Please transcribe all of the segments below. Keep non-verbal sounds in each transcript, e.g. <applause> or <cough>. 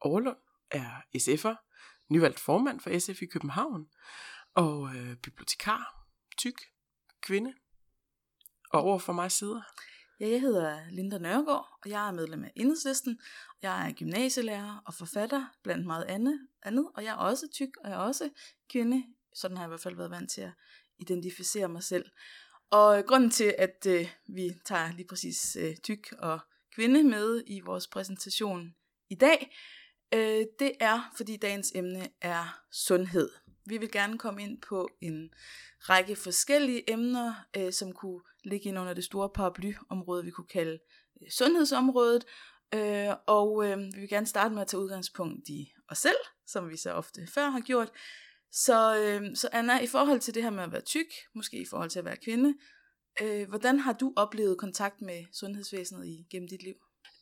Overlund, er SF'er, nyvalgt formand for SF i København, og øh, bibliotekar, tyk, kvinde, og over for mig sidder. Ja, jeg hedder Linda Nørgaard, og jeg er medlem af Enhedslisten. Jeg er gymnasielærer og forfatter, blandt meget andet, og jeg er også tyk, og jeg er også kvinde. Sådan har jeg i hvert fald været vant til at identificere mig selv. Og øh, grunden til, at øh, vi tager lige præcis øh, tyk og kvinde med i vores præsentation i dag, øh, det er, fordi dagens emne er sundhed. Vi vil gerne komme ind på en række forskellige emner, øh, som kunne ligge ind under det store paraplyområde, vi kunne kalde øh, sundhedsområdet. Øh, og øh, vi vil gerne starte med at tage udgangspunkt i os selv, som vi så ofte før har gjort. Så, øh, så Anna, i forhold til det her med at være tyk, måske i forhold til at være kvinde, øh, hvordan har du oplevet kontakt med sundhedsvæsenet i, gennem dit liv?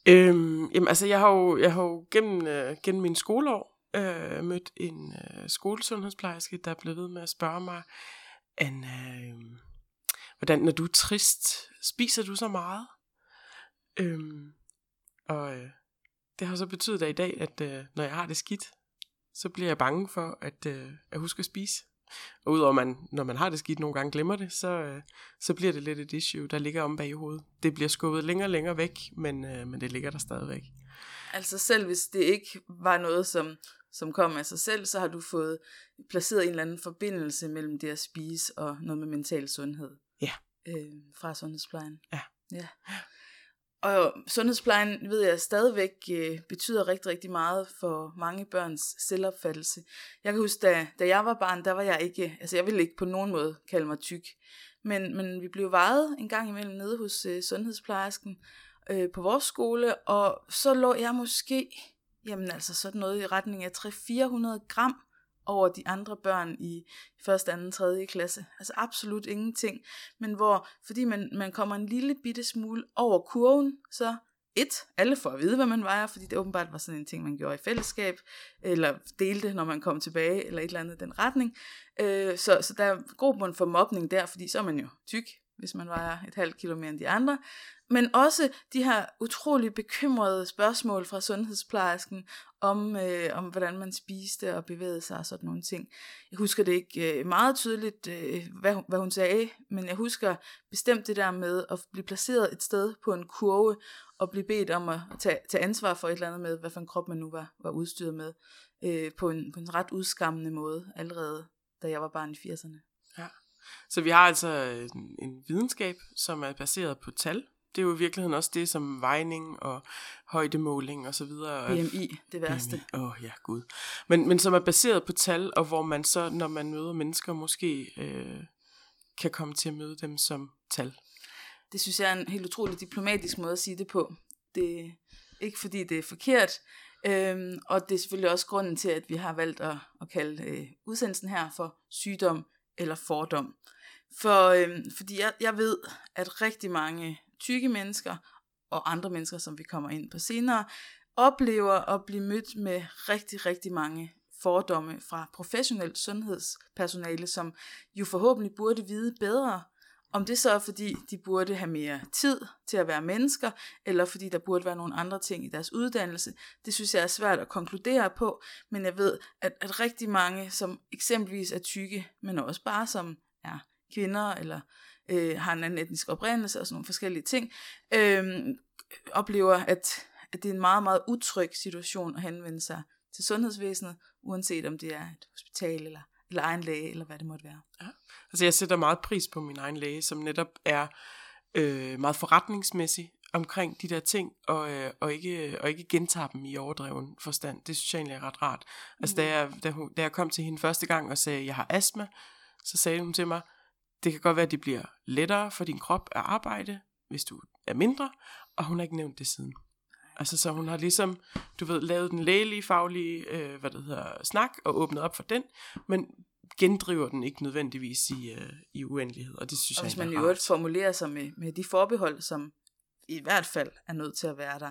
Øhm, jamen, altså, jeg har jo, jeg har jo gennem, øh, gennem min skoleår øh, mødt en øh, skolesundhedsplejerske, der blev ved med at spørge mig, Anna, øh, hvordan, når du er trist, spiser du så meget? Øhm, og øh, det har så betydet at i dag, at øh, når jeg har det skidt, så bliver jeg bange for at, øh, at huske at spise. Og udover man, når man har det skidt, nogle gange glemmer det, så, øh, så bliver det lidt et issue, der ligger om bag i hovedet. Det bliver skubbet længere og længere væk, men, øh, men det ligger der stadigvæk. Altså selv hvis det ikke var noget, som, som kom af sig selv, så har du fået placeret en eller anden forbindelse mellem det at spise og noget med mental sundhed. Ja. Øh, fra sundhedsplejen. Ja. ja. Og sundhedsplejen, ved jeg, stadigvæk øh, betyder rigtig, rigtig meget for mange børns selvopfattelse. Jeg kan huske, da, da jeg var barn, der var jeg ikke, altså jeg ville ikke på nogen måde kalde mig tyk. Men, men vi blev vejet en gang imellem nede hos øh, sundhedsplejersken øh, på vores skole, og så lå jeg måske, jamen altså sådan noget i retning af 300-400 gram over de andre børn i første, anden, tredje klasse. Altså absolut ingenting. Men hvor, fordi man, man kommer en lille bitte smule over kurven, så et, alle får at vide, hvad man vejer, fordi det åbenbart var sådan en ting, man gjorde i fællesskab, eller delte, når man kom tilbage, eller et eller andet i den retning. Øh, så, så der er god for mobning der, fordi så er man jo tyk, hvis man vejer et halvt kilo mere end de andre. Men også de her utrolig bekymrede spørgsmål fra sundhedsplejersken om, øh, om hvordan man spiste og bevægede sig og sådan nogle ting. Jeg husker det ikke øh, meget tydeligt, øh, hvad, hvad hun sagde, men jeg husker bestemt det der med at blive placeret et sted på en kurve og blive bedt om at tage, tage ansvar for et eller andet med, hvad for en krop man nu var, var udstyret med, øh, på, en, på en ret udskammende måde allerede, da jeg var barn i 80'erne. Ja. Så vi har altså en, en videnskab, som er baseret på tal, det er jo i virkeligheden også det som vejning og højdemåling og så videre. BMI, det værste. Åh oh, ja, gud. Men, men som er baseret på tal, og hvor man så, når man møder mennesker, måske øh, kan komme til at møde dem som tal. Det synes jeg er en helt utrolig diplomatisk måde at sige det på. Det er ikke fordi det er forkert, øhm, og det er selvfølgelig også grunden til, at vi har valgt at, at kalde øh, udsendelsen her for sygdom eller fordom. For, øhm, fordi jeg, jeg ved, at rigtig mange tykke mennesker og andre mennesker, som vi kommer ind på senere, oplever at blive mødt med rigtig, rigtig mange fordomme fra professionelt sundhedspersonale, som jo forhåbentlig burde vide bedre, om det så er fordi, de burde have mere tid til at være mennesker, eller fordi der burde være nogle andre ting i deres uddannelse. Det synes jeg er svært at konkludere på, men jeg ved, at, at rigtig mange, som eksempelvis er tykke, men også bare som er kvinder eller øh, har en anden etnisk oprindelse og sådan nogle forskellige ting, øh, oplever, at, at det er en meget, meget utryg situation at henvende sig til sundhedsvæsenet, uanset om det er et hospital eller, eller egen læge, eller hvad det måtte være. Ja. Altså jeg sætter meget pris på min egen læge, som netop er øh, meget forretningsmæssig omkring de der ting, og, øh, og, ikke, og ikke gentager dem i overdreven forstand. Det synes jeg egentlig er ret rart. Altså mm. da, jeg, da, hun, da jeg kom til hende første gang og sagde, at jeg har astma, så sagde hun til mig, det kan godt være, at det bliver lettere for din krop at arbejde, hvis du er mindre, og hun har ikke nævnt det siden. Altså, så hun har ligesom, du ved, lavet den lægelige, faglige, øh, hvad det hedder, snak, og åbnet op for den, men gendriver den ikke nødvendigvis i, øh, i uendelighed, og det synes Og jeg hvis man i øvrigt formulerer sig med, med de forbehold, som i hvert fald er nødt til at være der.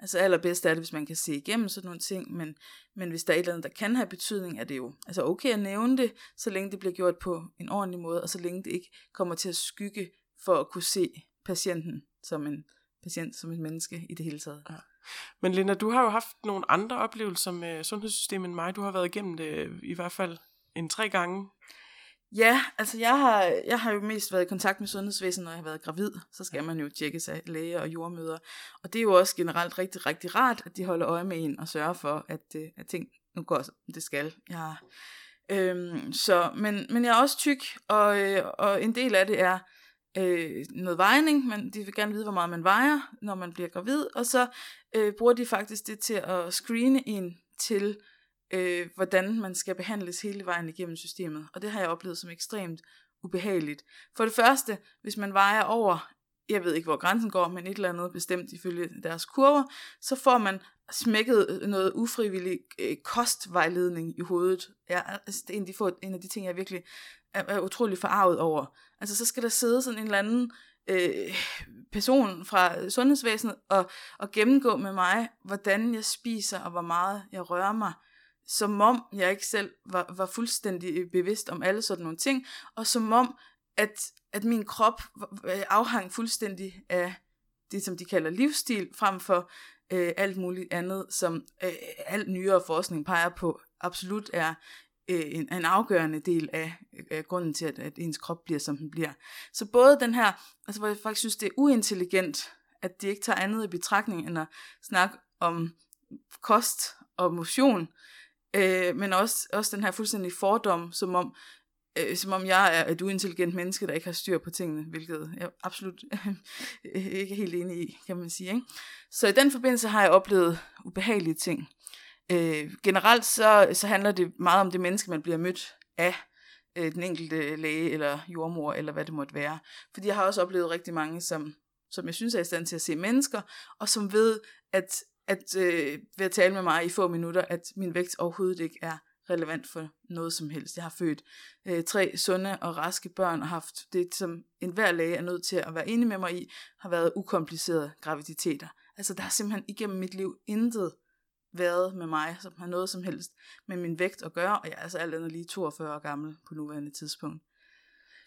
Altså allerbedst er det, hvis man kan se igennem sådan nogle ting, men, men hvis der er et eller andet, der kan have betydning, er det jo altså okay at nævne det, så længe det bliver gjort på en ordentlig måde, og så længe det ikke kommer til at skygge for at kunne se patienten som en patient, som et menneske i det hele taget. Ja. Men Linda, du har jo haft nogle andre oplevelser med sundhedssystemet end mig. Du har været igennem det i hvert fald en tre gange. Ja, altså jeg har, jeg har jo mest været i kontakt med sundhedsvæsenet, når jeg har været gravid. Så skal man jo tjekkes af læge og jordmøder. Og det er jo også generelt rigtig, rigtig rart, at de holder øje med en og sørger for, at, øh, at ting nu går, som det skal. Jeg, øhm, så, men, men jeg er også tyk, og, øh, og en del af det er øh, noget vejning. Men de vil gerne vide, hvor meget man vejer, når man bliver gravid. Og så øh, bruger de faktisk det til at screene en til øh, hvordan man skal behandles hele vejen igennem systemet. Og det har jeg oplevet som ekstremt ubehageligt. For det første, hvis man vejer over, jeg ved ikke hvor grænsen går, men et eller andet bestemt ifølge deres kurver, så får man smækket øh, noget ufrivillig øh, kostvejledning i hovedet. Ja, altså, det er en af, de få, en af de ting, jeg virkelig er, er utrolig forarvet over. Altså så skal der sidde sådan en eller anden øh, person fra sundhedsvæsenet og, og gennemgå med mig, hvordan jeg spiser og hvor meget jeg rører mig som om jeg ikke selv var, var fuldstændig øh, bevidst om alle sådan nogle ting, og som om, at, at min krop afhang fuldstændig af det, som de kalder livsstil, frem for øh, alt muligt andet, som øh, alt nyere forskning peger på, absolut er øh, en, en afgørende del af, af grunden til, at, at ens krop bliver, som den bliver. Så både den her, altså hvor jeg faktisk synes, det er uintelligent, at de ikke tager andet i betragtning, end at snakke om kost og motion, Øh, men også, også den her fuldstændig fordom, som om, øh, som om jeg er et uintelligent menneske, der ikke har styr på tingene, hvilket jeg absolut øh, <laughs> ikke er helt enig i, kan man sige. Ikke? Så i den forbindelse har jeg oplevet ubehagelige ting. Øh, generelt så, så handler det meget om det menneske, man bliver mødt af øh, den enkelte læge eller jordmor, eller hvad det måtte være. Fordi jeg har også oplevet rigtig mange, som, som jeg synes er i stand til at se mennesker, og som ved, at at øh, ved at tale med mig i få minutter, at min vægt overhovedet ikke er relevant for noget som helst. Jeg har født øh, tre sunde og raske børn og haft det, som enhver læge er nødt til at være enig med mig i, har været ukomplicerede graviditeter. Altså der har simpelthen igennem mit liv intet været med mig, som har noget som helst med min vægt at gøre, og jeg er altså alt andet lige 42 år gammel på nuværende tidspunkt.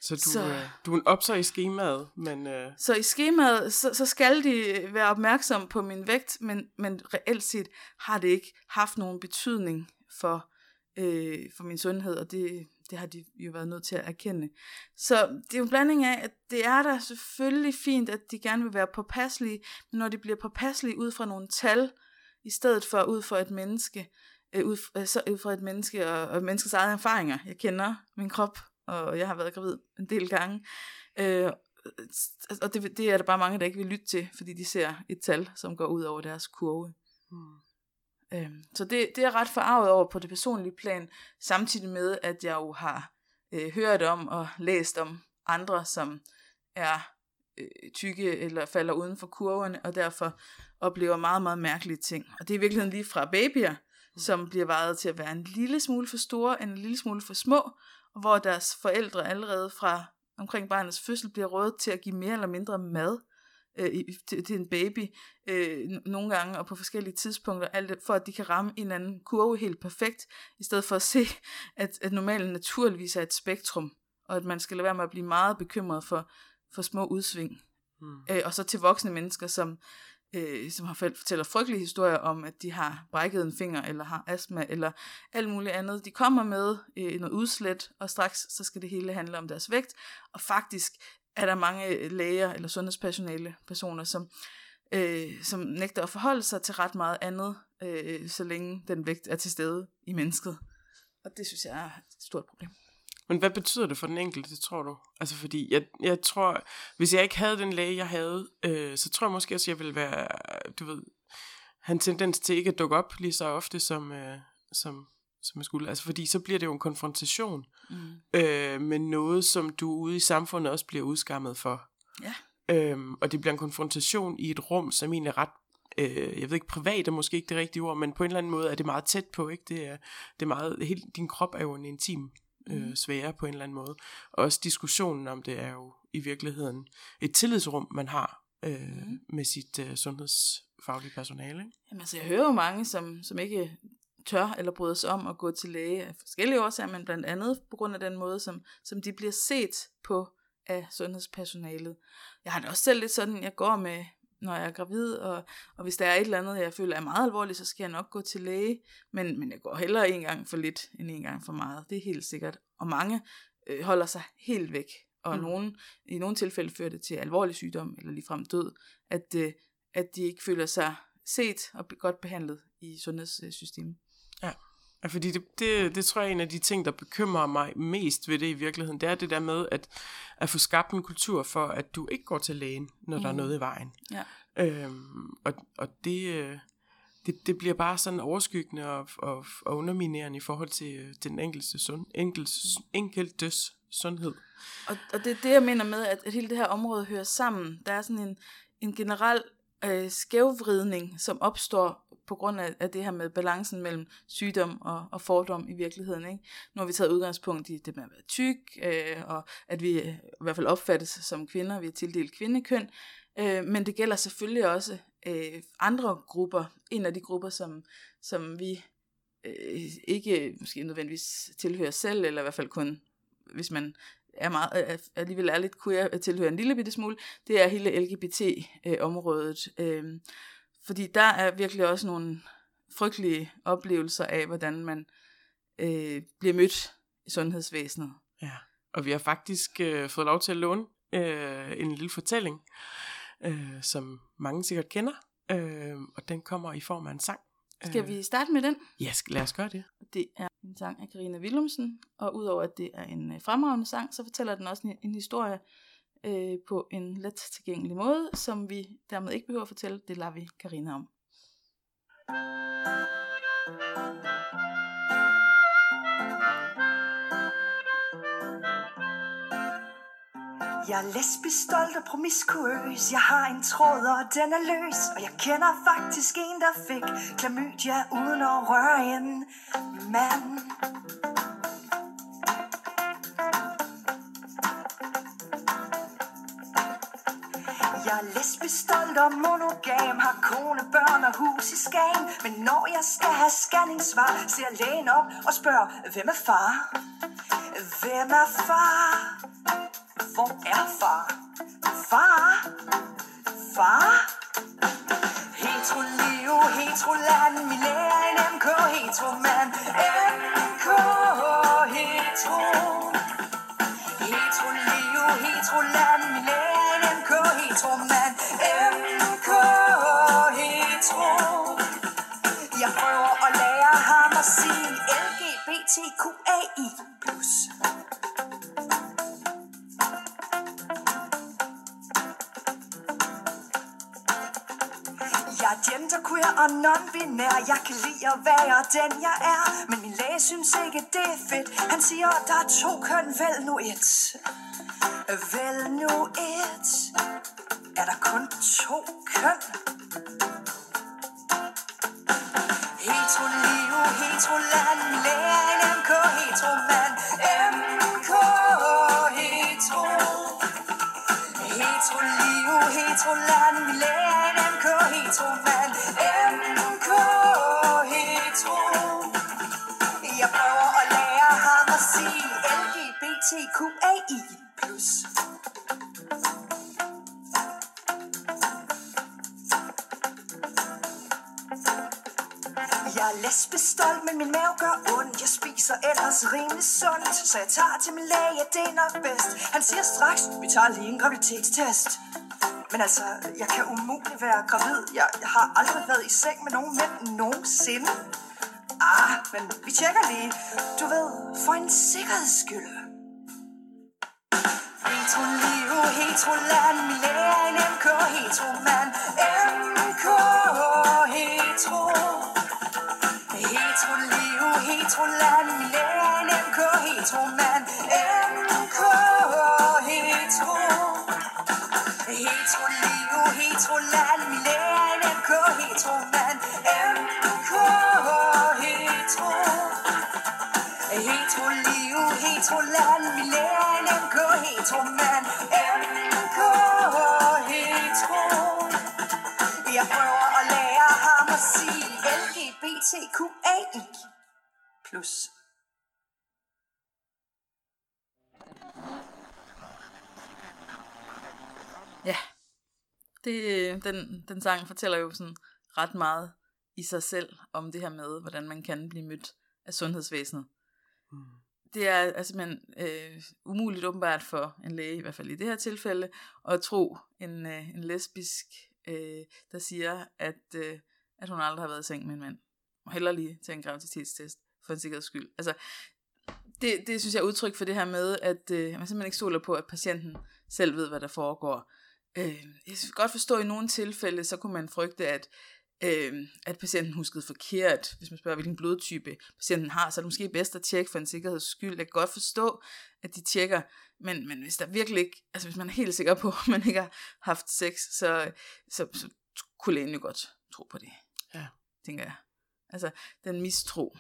Så du, Så-. Øh, du er en opser i skemaet, men øh, Så i skemaet, så, så skal de være opmærksom på min vægt, men, men reelt set har det ikke haft nogen betydning for, øh, for min sundhed, og det, det har de jo været nødt til at erkende. Så det er jo en blanding af, at det er da selvfølgelig fint, at de gerne vil være påpasselige, men når de bliver påpasselige ud fra nogle tal, i stedet for ud fra et menneske, øh, ud, øh, så ud fra et menneske og, og menneskets egne erfaringer. Jeg kender min krop, og jeg har været gravid en del gange. Øh, og det, det er der bare mange, der ikke vil lytte til, fordi de ser et tal, som går ud over deres kurve. hmm. Øhm, så det, det er jeg ret forarvet over på det personlige plan, samtidig med, at jeg jo har øh, hørt om og læst om andre, som er øh, tykke eller falder uden for kurverne, og derfor oplever meget, meget mærkelige ting. Og det er i virkeligheden lige fra babyer, som bliver vejet til at være en lille smule for store, en lille smule for små, og hvor deres forældre allerede fra omkring barnets fødsel bliver rådet til at give mere eller mindre mad øh, til, til en baby, øh, nogle gange og på forskellige tidspunkter, alt det- for at de kan ramme en anden kurve helt perfekt, i stedet for at se, at, at normalen naturligvis er et spektrum, og at man skal lade være med at blive meget bekymret for, for små udsving. Hmm. Øh, og så til voksne mennesker, som, øh, som har fortæller frygtelige historier om, at de har brækket en finger, eller har astma, eller alt muligt andet. De kommer med øh, noget udslæt, og straks så skal det hele handle om deres vægt. Og faktisk er der mange øh, læger eller sundhedspersonale personer, som, øh, som nægter at forholde sig til ret meget andet, øh, så længe den vægt er til stede i mennesket. Og det synes jeg er et stort problem. Men hvad betyder det for den enkelte, tror du? Altså fordi, jeg, jeg tror, hvis jeg ikke havde den læge, jeg havde, øh, så tror jeg måske også, jeg ville være, du ved, have en tendens til ikke at dukke op lige så ofte, som, øh, som, som jeg skulle. Altså fordi så bliver det jo en konfrontation Mm. øh, med noget, som du ude i samfundet også bliver udskammet for. Ja. Øhm, og det bliver en konfrontation i et rum, som egentlig er ret øh, jeg ved ikke, privat er måske ikke det rigtige ord, men på en eller anden måde er det meget tæt på, ikke? Det er, det er meget, helt, din krop er jo en intim øh, Mhm. sfære på en eller anden måde. Og også diskussionen om det er jo i virkeligheden et tillidsrum, man har øh, Mhm. med sit øh, sundhedsfaglige personale. Ikke? Jamen, altså, jeg hører jo mange, som, som ikke tør eller bryder sig om at gå til læge af forskellige årsager, men blandt andet på grund af den måde, som, som de bliver set på af sundhedspersonalet. Jeg har det også selv lidt sådan, jeg går med, når jeg er gravid, og, og hvis der er et eller andet, jeg føler er meget alvorligt, så skal jeg nok gå til læge, men, men jeg går hellere en gang for lidt, end en gang for meget. Det er helt sikkert. Og mange øh, holder sig helt væk, og Mm. nogen, i nogle tilfælde fører det til alvorlig sygdom, eller ligefrem død, at, øh, at de ikke føler sig set og godt behandlet i sundhedssystemet. Ja, fordi det, det, det tror jeg er en af de ting, der bekymrer mig mest ved det i virkeligheden, det er det der med at, at få skabt en kultur for, at du ikke går til lægen, når mm. der er Mhm. noget i vejen. Ja. Øhm, og og det, øh, det, det bliver bare sådan overskyggende og, og, og underminerende i forhold til øh, den enkelte sund, enkeltes, enkeltes sundhed. Og, og det er det, jeg mener med, at, at hele det her område hører sammen. Der er sådan en, en generel øh, skævvridning, som opstår på grund af, af det her med balancen mellem sygdom og, og fordom i virkeligheden. Ikke? Nu har vi taget udgangspunkt i det med at være tyk, øh, og at vi øh, i hvert fald opfattes som kvinder, vi er tildelt kvindekøn. Øh, men det gælder selvfølgelig også øh, andre grupper. En af de grupper, som, som vi øh, ikke måske nødvendigvis tilhører selv, eller i hvert fald kun, hvis man er meget, er, alligevel er lidt queer, tilhører en lille bitte smule, det er hele LGBT-området. Øh, fordi der er virkelig også nogle frygtelige oplevelser af, hvordan man øh, bliver mødt i sundhedsvæsenet. Ja. Og vi har faktisk øh, fået lov til at låne øh, en lille fortælling, øh, som mange sikkert kender, øh, og den kommer i form af en sang. Skal vi starte med den? Ja, lad os gøre det. Det er en sang af Karina Willumsen, og udover at det er en øh, fremragende sang, så fortæller den også en, en historie øh, på en let tilgængelig måde, som vi dermed ikke behøver at fortælle. Det lader vi Karina om. Jeg er lesbisk, stolt og promiskuøs Jeg har en tråd, og den er løs Og jeg kender faktisk en, der fik klamydia uden at røre en mand Jeg er lesbisk, stolt og monogam Har kone, børn og hus i Skagen Men når jeg skal have scanningsvar Ser lægen op og spørger Hvem er far? Hvem er far? Hvor er far? Far? Far? Hetero-liv, hetero-land, vi lærer en MK, hetero-mand. MK, hetero. Hetero-liv, hetero-land, vi lærer MK, hetero-mand. MK, hetero. Jeg prøver at lære ham at sige LGBTQAI+. Jeg er genderqueer og non-binær Jeg kan lide at være den jeg er Men min læge synes ikke det er fedt Han siger der er to køn, vælg nu et Vælg nu et Jeg er lesbestolt, men min mave gør ondt. Jeg spiser ellers rimelig sundt Så jeg tager til min læge, ja, det er nok bedst. Han siger straks, vi tager lige en graviditetstest. Men altså, jeg kan umuligt være gravid. Jeg, jeg har aldrig været i seng med nogen mænd nogensinde. Ah, men vi tjekker lige. Du ved, for en sikkerheds skyld. Hetero-liv, hetero-land Min lærer en MK, hetero-mand MK, hetero Hetero-liv, hetero-land Min lærer en MK, hetero-mand MK, heteromand MK hetero Jeg prøver at lære ham at sige LGBTQAI plus Ja, det, den, den sang fortæller jo sådan ret meget i sig selv om det her med, hvordan man kan blive mødt af sundhedsvæsenet. Mm. Det er altså simpelthen øh, umuligt åbenbart for en læge, i hvert fald i det her tilfælde, at tro en, øh, en lesbisk, øh, der siger, at, øh, at hun aldrig har været i seng med en mand. Og heller lige til en graviditetstest for en sikkerheds skyld. Altså, det, det synes jeg er udtryk for det her med, at øh, man simpelthen ikke stoler på, at patienten selv ved, hvad der foregår. Øh, jeg kan godt forstå, at i nogle tilfælde, så kunne man frygte, at, øh, at patienten huskede forkert. Hvis man spørger, hvilken blodtype patienten har, så er det måske bedst at tjekke for en sikkerheds skyld. Jeg kan godt forstå, at de tjekker, men, men hvis der virkelig ikke, altså hvis man er helt sikker på, at man ikke har haft sex, så, så, så kunne lægen jo godt tro på det. Ja. Tænker jeg. Altså, den mistro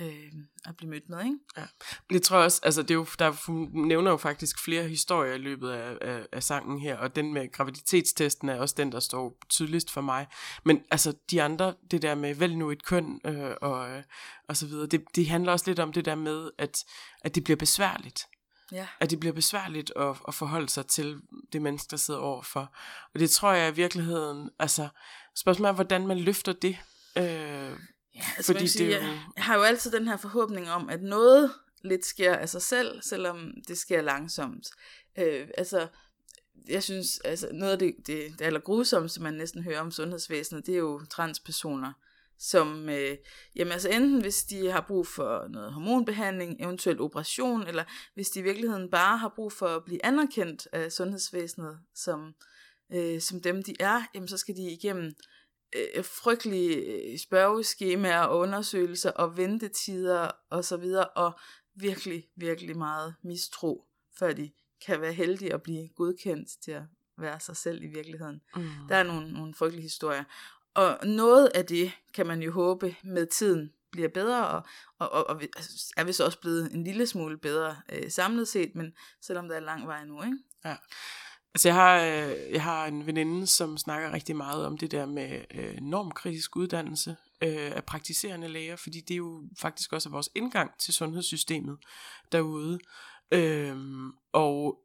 øh, at blive mødt med, ikke? Ja. Jeg tror også, altså det er jo, der nævner jo faktisk flere historier i løbet af, af, af sangen her, og den med graviditetstesten er også den, der står tydeligst for mig. Men altså de andre, det der med vælg nu et køn øh, og, øh, og så videre, det, det handler også lidt om det der med, at, at det bliver besværligt. Ja. At det bliver besværligt at, at forholde sig til det menneske, der sidder overfor. Og det tror jeg i virkeligheden, altså spørgsmålet er, hvordan man løfter det. Øh, Ja, altså Fordi sige, det jo- jeg, jeg har jo altid den her forhåbning om, at noget lidt sker af sig selv, selvom det sker langsomt. Øh, altså, jeg synes, altså noget af det, det, det allergrusomste, man næsten hører om sundhedsvæsenet, det er jo transpersoner, som, øh, jamen altså enten hvis de har brug for noget hormonbehandling, eventuelt operation, eller hvis de i virkeligheden bare har brug for at blive anerkendt af sundhedsvæsenet som, øh, som dem de er, jamen så skal de igennem øh, frygtelige øh, spørgeskemaer og undersøgelser og ventetider og så videre, og virkelig, virkelig meget mistro, før de kan være heldige at blive godkendt til at være sig selv i virkeligheden. mm. Der er nogle, nogle frygtelige historier. Og noget af det kan man jo håbe med tiden bliver bedre, og, og, og, og altså, er vist også blevet en lille smule bedre øh, samlet set, men selvom der er lang vej nu, ikke? Altså jeg har, øh, jeg har en veninde, som snakker rigtig meget om det der med øh, normkritisk uddannelse øh, af praktiserende læger, fordi det er jo faktisk også er vores indgang til sundhedssystemet derude. Øhm, og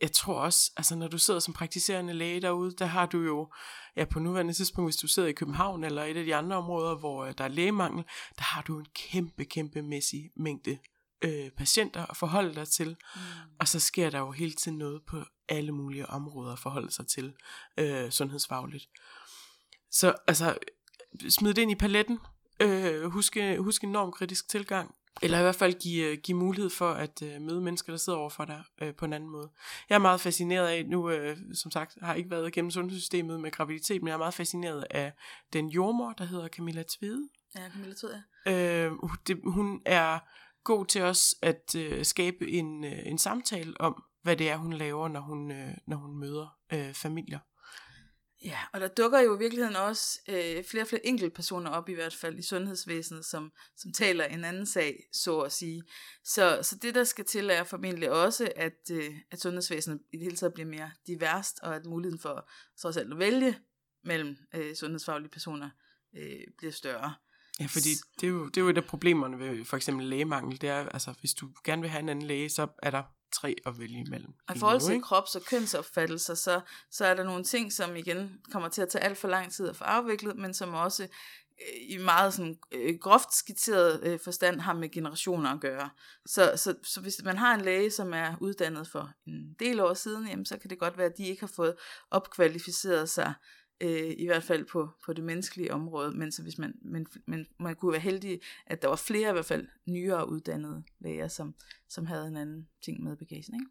jeg tror også, altså når du sidder som praktiserende læge derude, der har du jo, ja på nuværende tidspunkt, hvis du sidder i København eller et af de andre områder, hvor øh, der er lægemangel, der har du en kæmpe, kæmpe mæssig mængde øh, patienter at forholde dig til. Mm. Og så sker der jo hele tiden noget på alle mulige områder forholde sig til øh, sundhedsfagligt. Så altså, smid det ind i paletten. Øh, husk, husk en normkritisk tilgang. Eller i hvert fald give, øh, give mulighed for at øh, møde mennesker, der sidder overfor dig øh, på en anden måde. Jeg er meget fascineret af, nu øh, som sagt har jeg ikke været igennem sundhedssystemet med graviditet, men jeg er meget fascineret af den jordmor, der hedder Camilla Tvede. Ja, Camilla Tød, ja. Øh, det, hun er god til os at øh, skabe en, øh, en samtale om, hvad det er, hun laver, når hun, øh, når hun møder øh, familier. Ja, og der dukker jo i virkeligheden også øh, flere og flere enkeltpersoner op, i hvert fald i sundhedsvæsenet, som, som taler en anden sag, så at sige. Så, så det, der skal til, er formentlig også, at, øh, at sundhedsvæsenet i det hele taget bliver mere diverst, og at muligheden for trods alt at vælge mellem øh, sundhedsfaglige personer øh, bliver større. Ja, fordi det er, jo, det er jo et af problemerne ved for eksempel lægemangel. Det er, altså, hvis du gerne vil have en anden læge, så er der tre at vælge imellem. Og i forhold til krops- og kønsopfattelser, så, så er der nogle ting, som igen kommer til at tage alt for lang tid at få afviklet, men som også øh, i meget sådan, øh, groft skitseret øh, forstand har med generationer at gøre. Så, så, så hvis man har en læge, som er uddannet for en del år siden, jamen, så kan det godt være, at de ikke har fået opkvalificeret sig, øh, i hvert fald på, på det menneskelige område, men, så hvis man, men, men man kunne være heldig, at der var flere i hvert fald nyere uddannede læger, som, som havde en anden ting med bagagen. Ikke?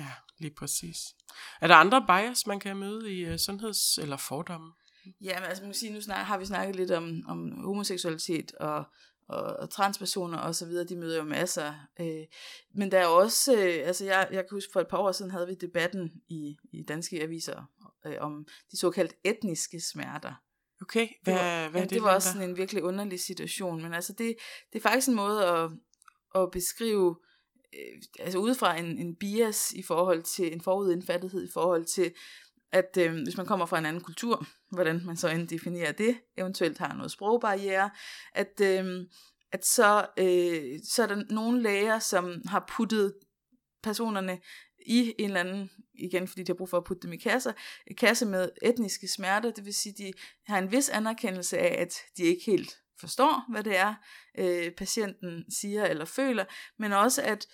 Ja, lige præcis. Er der andre bias, man kan møde i uh, sundheds- eller fordomme? Ja, men altså, man kan sige, nu snak, har vi snakket lidt om, om homoseksualitet og, og, og transpersoner og så videre, de møder jo masser. Øh, men der er også, øh, altså jeg, jeg kan huske for et par år siden havde vi debatten i, i danske aviser øh, om de såkaldt etniske smerter. Okay, hvad, det var, hvad er det? det var også sådan en virkelig underlig situation, men altså det, det er faktisk en måde at, at beskrive øh, altså udefra en, en bias i forhold til en forudindfattethed i forhold til, at øh, hvis man kommer fra en anden kultur, <laughs> hvordan man så end definerer det, eventuelt har noget sprogbarriere, at, øh, at så, øh, så er der nogle læger, som har puttet personerne i en eller anden, igen fordi de har brug for at putte dem i kasser, kasse med etniske smerter, det vil sige, de har en vis anerkendelse af, at de ikke helt forstår, hvad det er, øh, patienten siger eller føler, men også at,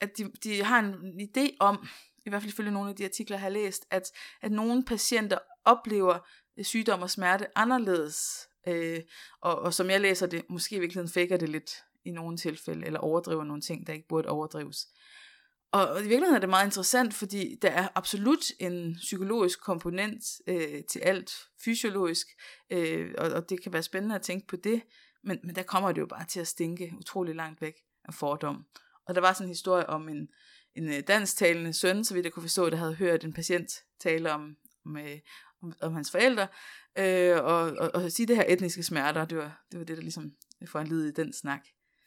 at de, de har en idé om, i hvert fald ifølge nogle af de artikler, jeg har læst, at, at nogle patienter oplever øh, sygdom og smerte anderledes, øh, og, og som jeg læser det, måske i virkeligheden fækker det lidt i nogle tilfælde, eller overdriver nogle ting, der ikke burde overdrives. Og i virkeligheden er det meget interessant, fordi der er absolut en psykologisk komponent øh, til alt fysiologisk, øh, og, og det kan være spændende at tænke på det, men, men der kommer det jo bare til at stinke utrolig langt væk af fordom. Og der var sådan en historie om en, en øh, dansktalende søn, så vidt jeg kunne forstå, der havde hørt en patient tale om, om, øh, om, om hans forældre, øh, og, og, og sige det her etniske smerter, det var det, var det der ligesom foranledede i den snak.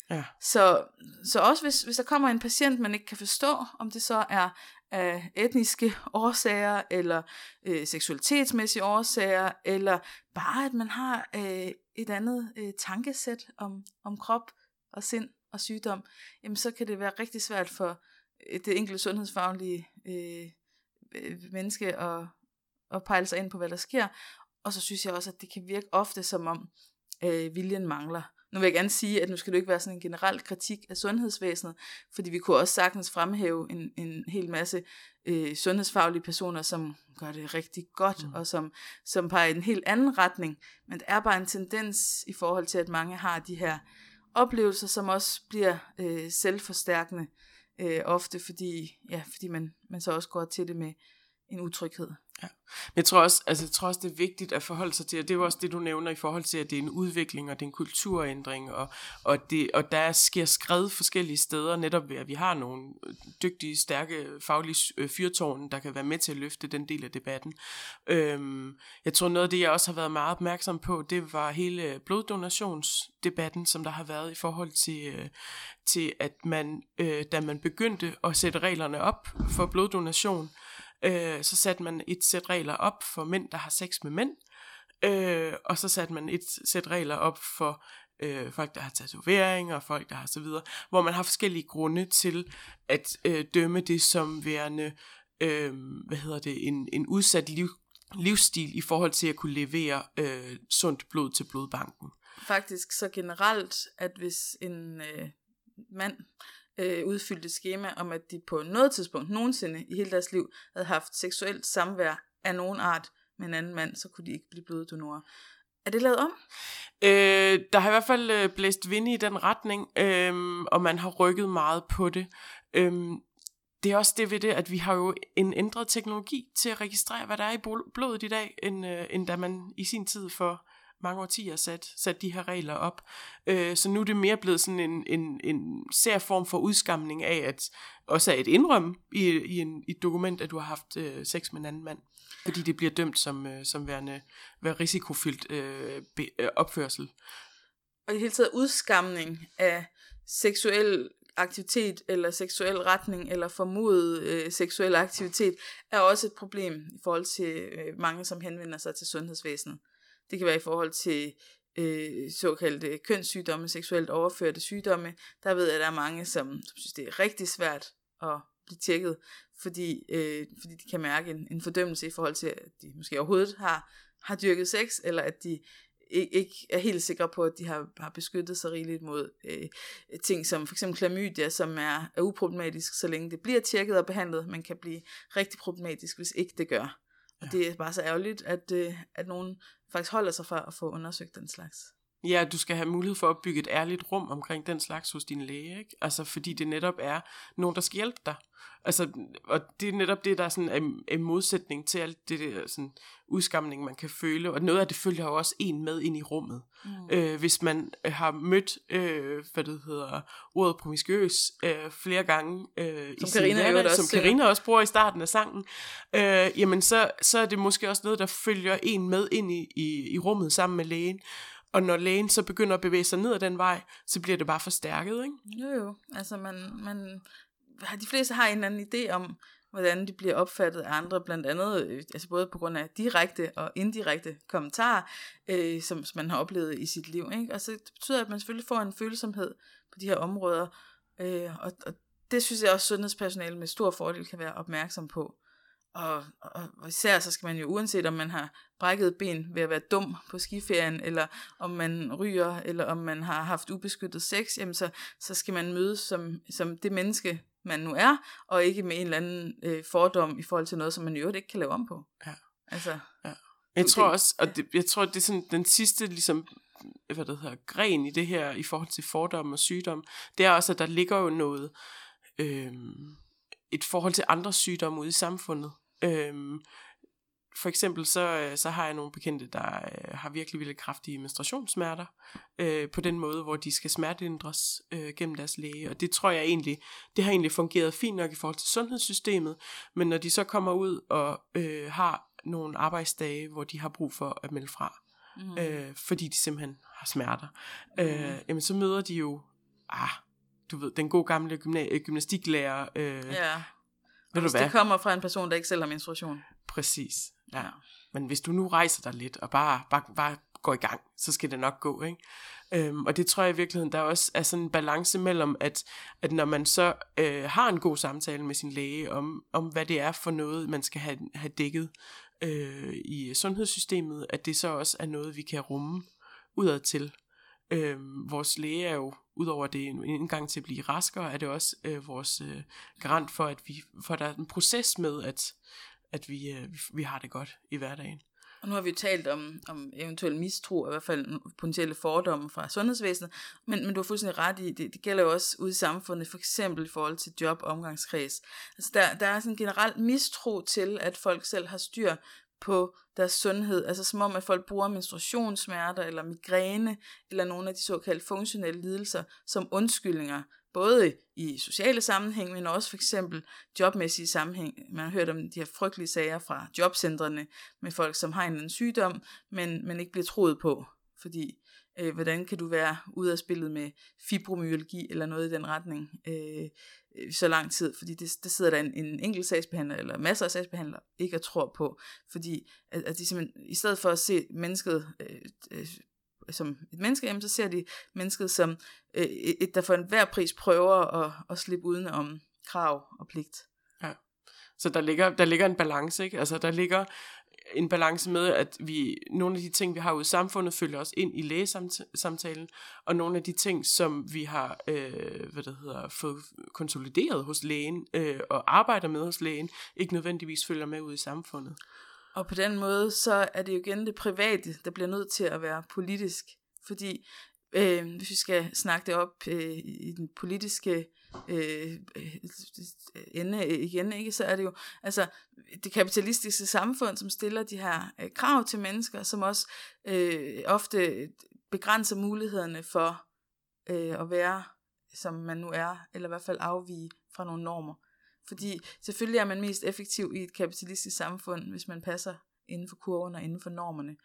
Ja. Så, så også hvis, hvis der kommer en patient, man ikke kan forstå, om det så er af etniske <laughs> årsager, eller øh, seksualitetsmæssige årsager, eller bare at man har øh, et andet øh, tankesæt om, om krop og sind og sygdom, jamen så kan det være rigtig svært for det enkelte sundhedsfaglige øh, øh, menneske at, at pejle sig ind på, hvad der sker. Og så synes jeg også, at det kan virke ofte som om øh, viljen mangler. Nu vil jeg gerne sige, at nu skal du ikke være sådan en generel kritik af sundhedsvæsenet, fordi vi kunne også sagtens fremhæve en, en hel masse øh, sundhedsfaglige personer, som gør det rigtig godt, mm. og som, som peger i en helt anden retning. Men der er bare en tendens i forhold til, at mange har de her oplevelser, som også bliver øh, selvforstærkende øh, ofte, fordi, ja, fordi man, man så også går til det med en utryghed. Ja. Men jeg tror, også, altså, jeg tror også, det er vigtigt at forholde sig til, og det er jo også det, du nævner i forhold til, at det er en udvikling, og det er en kulturændring, og, og, det, og der sker skred forskellige steder, netop ved, at vi har nogle øh, dygtige, stærke, faglige øh, fyrtårne, der kan være med til at løfte den del af debatten. Øhm, jeg tror, noget af det, jeg også har været meget opmærksom på, det var hele bloddonationsdebatten, som der har været i forhold til, øh, til at man, øh, da man begyndte at sætte reglerne op for bloddonation, Øh, så satte man et sæt regler op for mænd, der har sex med mænd. Øh, og så satte man et sæt regler op for øh, folk, der har tatoveringer, og folk, der har så videre, hvor man har forskellige grunde til at øh, dømme det som værende, øh, hvad hedder det, en, en udsat liv, livsstil i forhold til at kunne levere øh, sundt blod til blodbanken. Faktisk så generelt, at hvis en øh, mand øh, udfyldte schema om, at de på noget tidspunkt nogensinde i hele deres liv havde haft seksuelt samvær af nogen art med en anden mand, så kunne de ikke blive bloddonorer. Er det lavet om? Øh, der har i hvert fald øh, blæst vind i den retning, øh, og man har rykket meget på det. Øh, det er også det ved det, at vi har jo en ændret teknologi til at registrere, hvad der er i blodet i dag, end, øh, end da man i sin tid for mange årtier sat, sat de her regler op. Øh, så nu er det mere blevet sådan en, en, en sær form for udskamning af, at også er et indrøm i, i, en, i et dokument, at du har haft øh, sex med en anden mand. Fordi det bliver dømt som, øh, som værende, være risikofyldt øh, be, øh, opførsel. Og i hele taget udskamning af seksuel aktivitet eller seksuel retning eller formodet øh, seksuel aktivitet er også et problem i forhold til øh, mange, som henvender sig til sundhedsvæsenet. Det kan være i forhold til øh, såkaldte kønssygdomme, seksuelt overførte sygdomme. Der ved jeg, at der er mange, som, som synes, det er rigtig svært at blive tjekket, fordi, øh, fordi de kan mærke en, en fordømmelse i forhold til, at de måske overhovedet har, har dyrket sex, eller at de ikke, ikke er helt sikre på, at de har, har beskyttet sig rigeligt mod øh, ting som for eksempel klamydia, som er, er uproblematisk, så længe det bliver tjekket og behandlet, men kan blive rigtig problematisk, hvis ikke det gør. Og ja. det er bare så ærgerligt, at, øh, at nogen faktisk holder sig fra at få undersøgt den slags. Ja, du skal have mulighed for at bygge et ærligt rum omkring den slags hos din læge, ikke? Altså, fordi det netop er nogen, der skal hjælpe dig. Altså, og det er netop det, der er sådan en, en modsætning til alt det der sådan, udskamning, man kan føle. Og noget af det følger jo også en med ind i rummet. Mm. Øh, hvis man øh, har mødt, øh, hvad det hedder, ordet promiskuøs øh, flere gange øh, som i Carina også, som Karina også bruger i starten af sangen, øh, jamen så, så er det måske også noget, der følger en med ind i, i, i rummet sammen med lægen. Og når lægen så begynder at bevæge sig ned ad den vej, så bliver det bare forstærket, ikke? Jo jo, altså man, man har de fleste har en eller anden idé om, hvordan de bliver opfattet af andre, blandt andet øh, altså både på grund af direkte og indirekte kommentarer, øh, som, som man har oplevet i sit liv. Ikke? Og så det betyder, at man selvfølgelig får en følsomhed på de her områder, øh, og, og det synes jeg også, sundhedspersonale med stor fordel kan være opmærksom på. Og, og, og især så skal man jo, uanset om man har brækket ben ved at være dum på skiferien, eller om man ryger, eller om man har haft ubeskyttet sex, jamen så, så skal man mødes som, som det menneske, man nu er, og ikke med en eller anden øh, fordom i forhold til noget, som man i øvrigt ikke kan lave om på. Ja. Altså, Ja. Jeg tror også, og det, jeg tror, det er sådan den sidste ligesom, hvad det hedder, gren i det her, i forhold til fordom og sygdom, det er også, at der ligger jo noget, øhm, et forhold til andre sygdomme ude i samfundet. Øhm, for eksempel så, øh, så har jeg nogle bekendte, der øh, har virkelig virkelig kraftige menstruationssmerter, øh, på den måde, hvor de skal smertelindres øh, gennem deres læge. Og det tror jeg egentlig, det har egentlig fungeret fint nok i forhold til sundhedssystemet, men når de så kommer ud og øh, har nogle arbejdsdage, hvor de har brug for at melde fra, mm. øh, fordi de simpelthen har smerter, øh, jamen så møder de jo, ah, du ved, den gode gamle gymna- gymnastiklærer, øh, ja. Ved du Hvis hvad? det kommer fra en person, der ikke selv har menstruation. Præcis. Ja. Ja. Men hvis du nu rejser dig lidt og bare, bare, bare går i gang, så skal det nok gå, ikke? Øhm, og det tror jeg i virkeligheden, der også er sådan en balance mellem, at, at når man så øh, har en god samtale med sin læge om, om, hvad det er for noget, man skal have, have dækket øh, i sundhedssystemet, at det så også er noget, vi kan rumme udad til. Øh, vores læge er jo, udover det en indgang til at blive raskere, er det også øh, vores øh, garant for, at vi for der er en proces med, at, at vi, øh, vi, vi har det godt i hverdagen. Og nu har vi jo talt om, om eventuel mistro, og i hvert fald potentielle fordomme fra sundhedsvæsenet, men, men du har fuldstændig ret i, det, det gælder jo også ude i samfundet, for eksempel i forhold til job og omgangskreds. Altså der, der er sådan en generel mistro til, at folk selv har styr på deres sundhed, altså som om, at folk bruger menstruationssmerter, eller migræne, eller nogle af de såkaldte funktionelle lidelser, som undskyldninger, både i sociale sammenhæng, men også for eksempel jobmæssige sammenhæng. Man har hørt om de her frygtelige sager fra jobcentrene med folk, som har en eller anden sygdom, men, men ikke bliver troet på, fordi øh, hvordan kan du være ude af spillet med fibromyalgi eller noget i den retning? Øh, øh, så lang tid, fordi det, det sidder der en, en enkelt sagsbehandler eller masser af sagsbehandlere ikke og tror på, fordi at, at de simpelthen, i stedet for at se mennesket øh, øh, som et menneske, jamen, så ser de mennesket som øh, et, der for enhver pris prøver at, at slippe uden om krav og pligt. Ja. Så der ligger, der ligger en balance, ikke? Altså der ligger en balance med, at vi, nogle af de ting, vi har ude i samfundet, følger os ind i lægesamtalen, og nogle af de ting, som vi har øh, hvad det hedder, fået konsolideret hos lægen øh, og arbejder med hos lægen, ikke nødvendigvis følger med ud i samfundet. Og på den måde, så er det jo igen det private, der bliver nødt til at være politisk. Fordi øh, hvis vi skal snakke det op øh, i den politiske øh, øh ende øh, igen, ikke, så er det jo altså det kapitalistiske samfund, som stiller de her øh, krav til mennesker, som også øh, ofte begrænser mulighederne for øh, at være, som man nu er, eller i hvert fald afvige fra nogle normer. Fordi selvfølgelig er man mest effektiv i et kapitalistisk samfund, hvis man passer inden for kurven og inden for normerne.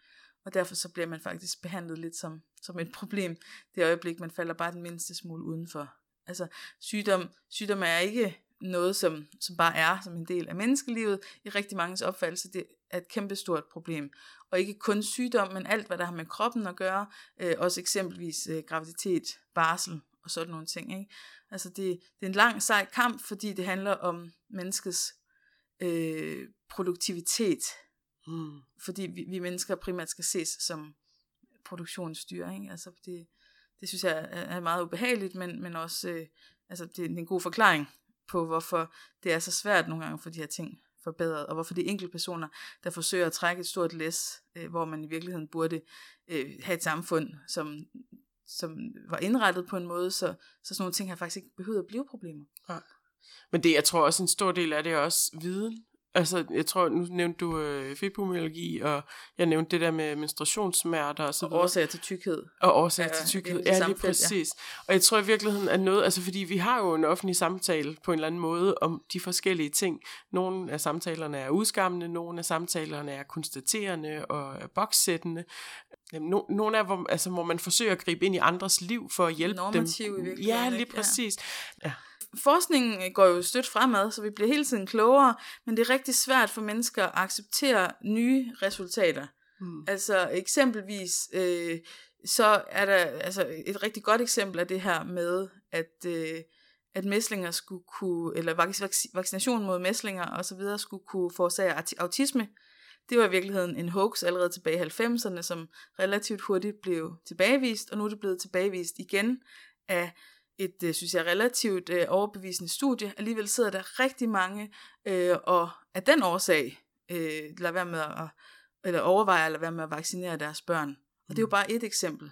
Og derfor så bliver man faktisk behandlet lidt som, som et <laughs> problem, det øjeblik, man falder bare den mindste smule udenfor. Altså sygdom, sygdom er ikke noget, som, som bare er som en del af menneskelivet. I rigtig mange opfattelse, det er et kæmpestort problem. Og ikke kun sygdom, men alt, hvad der har med kroppen at gøre. Øh, også eksempelvis øh, graviditet, barsel og sådan nogle ting. Ikke? Altså det, det er en lang, sej kamp, fordi det handler om menneskets øh, produktivitet. Hmm. Fordi vi, vi mennesker primært skal ses som produktionsdyr. Ikke? Altså det, det synes jeg er, meget ubehageligt, men, men også øh, altså det er en god forklaring på, hvorfor det er så svært nogle gange for de her ting forbedret, og hvorfor er enkelte personer, der forsøger at trække et stort læs, øh, hvor man i virkeligheden burde øh, have et samfund, som, som var indrettet på en måde, så, så sådan nogle ting har faktisk ikke behøvet at blive problemer. Men det, jeg tror også en stor del af det er også viden. Altså, jeg tror, nu nævnte du øh, fibromyalgi, og jeg nævnte det der med menstruationssmerter og så Og videre. årsager til tykkhed. Og årsager Ja, til tykkhed. for Ja, lige felt, ja. præcis. Og jeg tror i virkeligheden er noget, altså fordi vi har jo en offentlig samtale på en eller anden måde om de forskellige ting. Nogle af samtalerne er udskammende, nogle af samtalerne er konstaterende og er bokssættende. No, nogle af hvor, altså, hvor man forsøger at gribe ind i andres liv for at hjælpe Normativ dem. i virkeligheden, Ja, lige ikke? Ja. præcis. Ja. Forskningen går jo stødt fremad, så vi bliver hele tiden klogere, men det er rigtig svært for mennesker at acceptere nye resultater. Mm. Altså eksempelvis, øh, så er der altså et rigtig godt eksempel af det her med, at, øh, at mæslinger skulle kunne, eller vac- vac- vaccination mod mæslinger og så videre skulle kunne forårsage aut- autisme. Det var i virkeligheden en hoax allerede tilbage i 90'erne, som relativt hurtigt blev tilbagevist, og nu er det blevet tilbagevist igen af et, øh, synes jeg, relativt øh, overbevisende studie. Alligevel sidder der rigtig mange, øh, og af den årsag øh, lader være med at, eller overvejer at lade være med at vaccinere deres børn. Og det er jo bare et eksempel.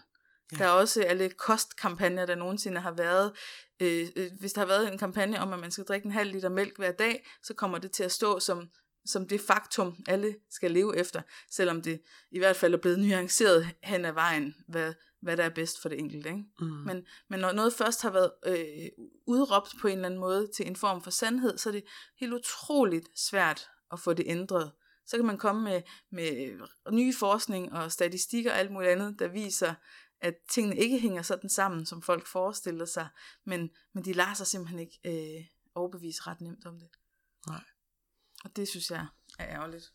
Ja. Der er også alle kostkampagner, der nogensinde har været. Øh, øh, hvis der har været en kampagne om, at man skal drikke en halv liter mælk hver dag, så kommer det til at stå som, som det faktum, alle skal leve efter, selvom det i hvert fald er blevet nuanceret hen ad vejen, hvad, hvad der er bedst for det enkelte. Ikke? Mm. Men, men når noget først har været øh, udråbt på en eller anden måde til en form for sandhed, så er det helt utroligt svært at få det ændret. Så kan man komme med, med nye forskning og statistikker og alt muligt andet, der viser, at tingene ikke hænger sådan sammen, som folk forestiller sig, men, men de lader sig simpelthen ikke øh, overbevise ret nemt om det. Nej. Og det synes jeg er ærgerligt.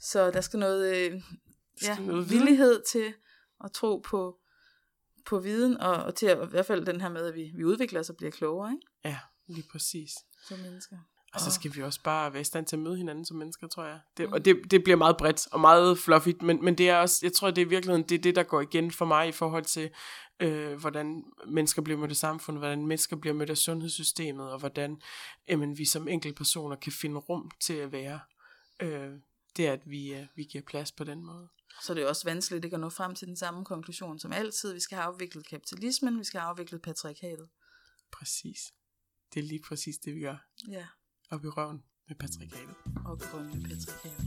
Så der skal noget, øh, ja, skal noget villighed til at tro på, på viden, og, og til at, i hvert fald den her med, at vi, vi udvikler os og bliver klogere, ikke? Ja, lige præcis. Som mennesker. Og så Og- skal vi også bare være i stand til at møde hinanden som mennesker, tror jeg. Det, Mm. og det, det bliver meget bredt og meget fluffy, men, men det er også, jeg tror, det er i virkeligheden, det er det, der går igen for mig i forhold til, øh, hvordan mennesker bliver mødt af samfundet, hvordan mennesker bliver mødt af sundhedssystemet, og hvordan jamen, vi som enkeltpersoner kan finde rum til at være. Øh, det er, at vi, øh, vi giver plads på den måde så er det også vanskeligt ikke at nå frem til den samme konklusion som altid. Vi skal have afviklet kapitalismen, vi skal have afviklet patriarkatet. Præcis. Det er lige præcis det, vi gør. Ja. Og i røven med patriarkatet. Og i røven med patriarkatet.